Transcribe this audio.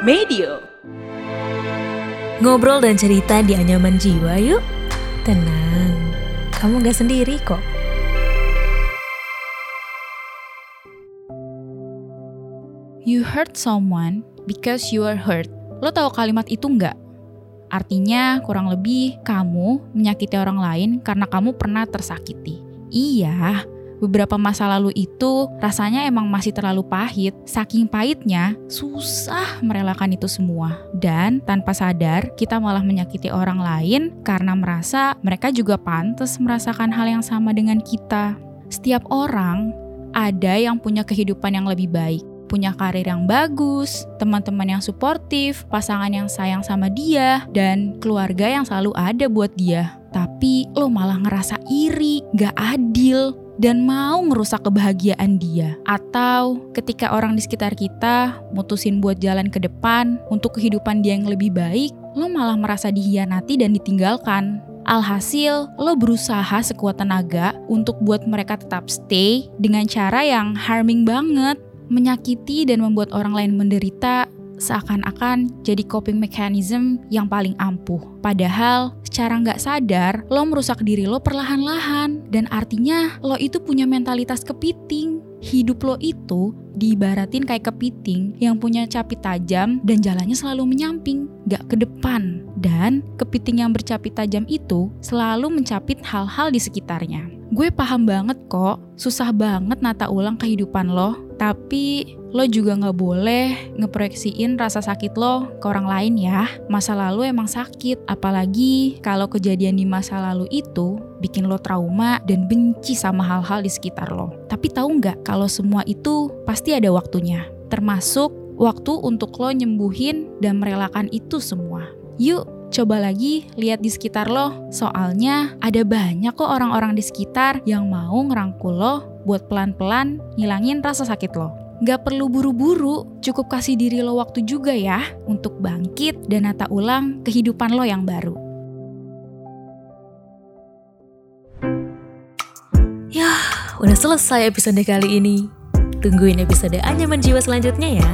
Medio. Ngobrol dan cerita di anyaman jiwa yuk. Tenang, kamu gak sendiri kok. You hurt someone because you are hurt. Lo tahu kalimat itu nggak? Artinya kurang lebih kamu menyakiti orang lain karena kamu pernah tersakiti. Iya, beberapa masa lalu itu rasanya emang masih terlalu pahit. Saking pahitnya, susah merelakan itu semua. Dan tanpa sadar, kita malah menyakiti orang lain karena merasa mereka juga pantas merasakan hal yang sama dengan kita. Setiap orang ada yang punya kehidupan yang lebih baik punya karir yang bagus, teman-teman yang suportif, pasangan yang sayang sama dia, dan keluarga yang selalu ada buat dia. Tapi lo malah ngerasa iri, gak adil, dan mau ngerusak kebahagiaan dia. Atau ketika orang di sekitar kita mutusin buat jalan ke depan untuk kehidupan dia yang lebih baik, lo malah merasa dihianati dan ditinggalkan. Alhasil, lo berusaha sekuat tenaga untuk buat mereka tetap stay dengan cara yang harming banget menyakiti dan membuat orang lain menderita seakan-akan jadi coping mechanism yang paling ampuh. Padahal secara nggak sadar lo merusak diri lo perlahan-lahan dan artinya lo itu punya mentalitas kepiting. Hidup lo itu diibaratin kayak kepiting yang punya capi tajam dan jalannya selalu menyamping, nggak ke depan. Dan kepiting yang bercapi tajam itu selalu mencapit hal-hal di sekitarnya. Gue paham banget kok, susah banget nata ulang kehidupan lo, tapi lo juga nggak boleh ngeproyeksiin rasa sakit lo ke orang lain ya. Masa lalu emang sakit, apalagi kalau kejadian di masa lalu itu bikin lo trauma dan benci sama hal-hal di sekitar lo. Tapi tahu nggak kalau semua itu pasti ada waktunya, termasuk waktu untuk lo nyembuhin dan merelakan itu semua. Yuk, coba lagi lihat di sekitar lo. Soalnya ada banyak kok orang-orang di sekitar yang mau ngerangkul lo buat pelan-pelan ngilangin rasa sakit lo. Gak perlu buru-buru, cukup kasih diri lo waktu juga ya untuk bangkit dan nata ulang kehidupan lo yang baru. Yah, udah selesai episode kali ini. Tungguin episode Anyaman Jiwa selanjutnya ya.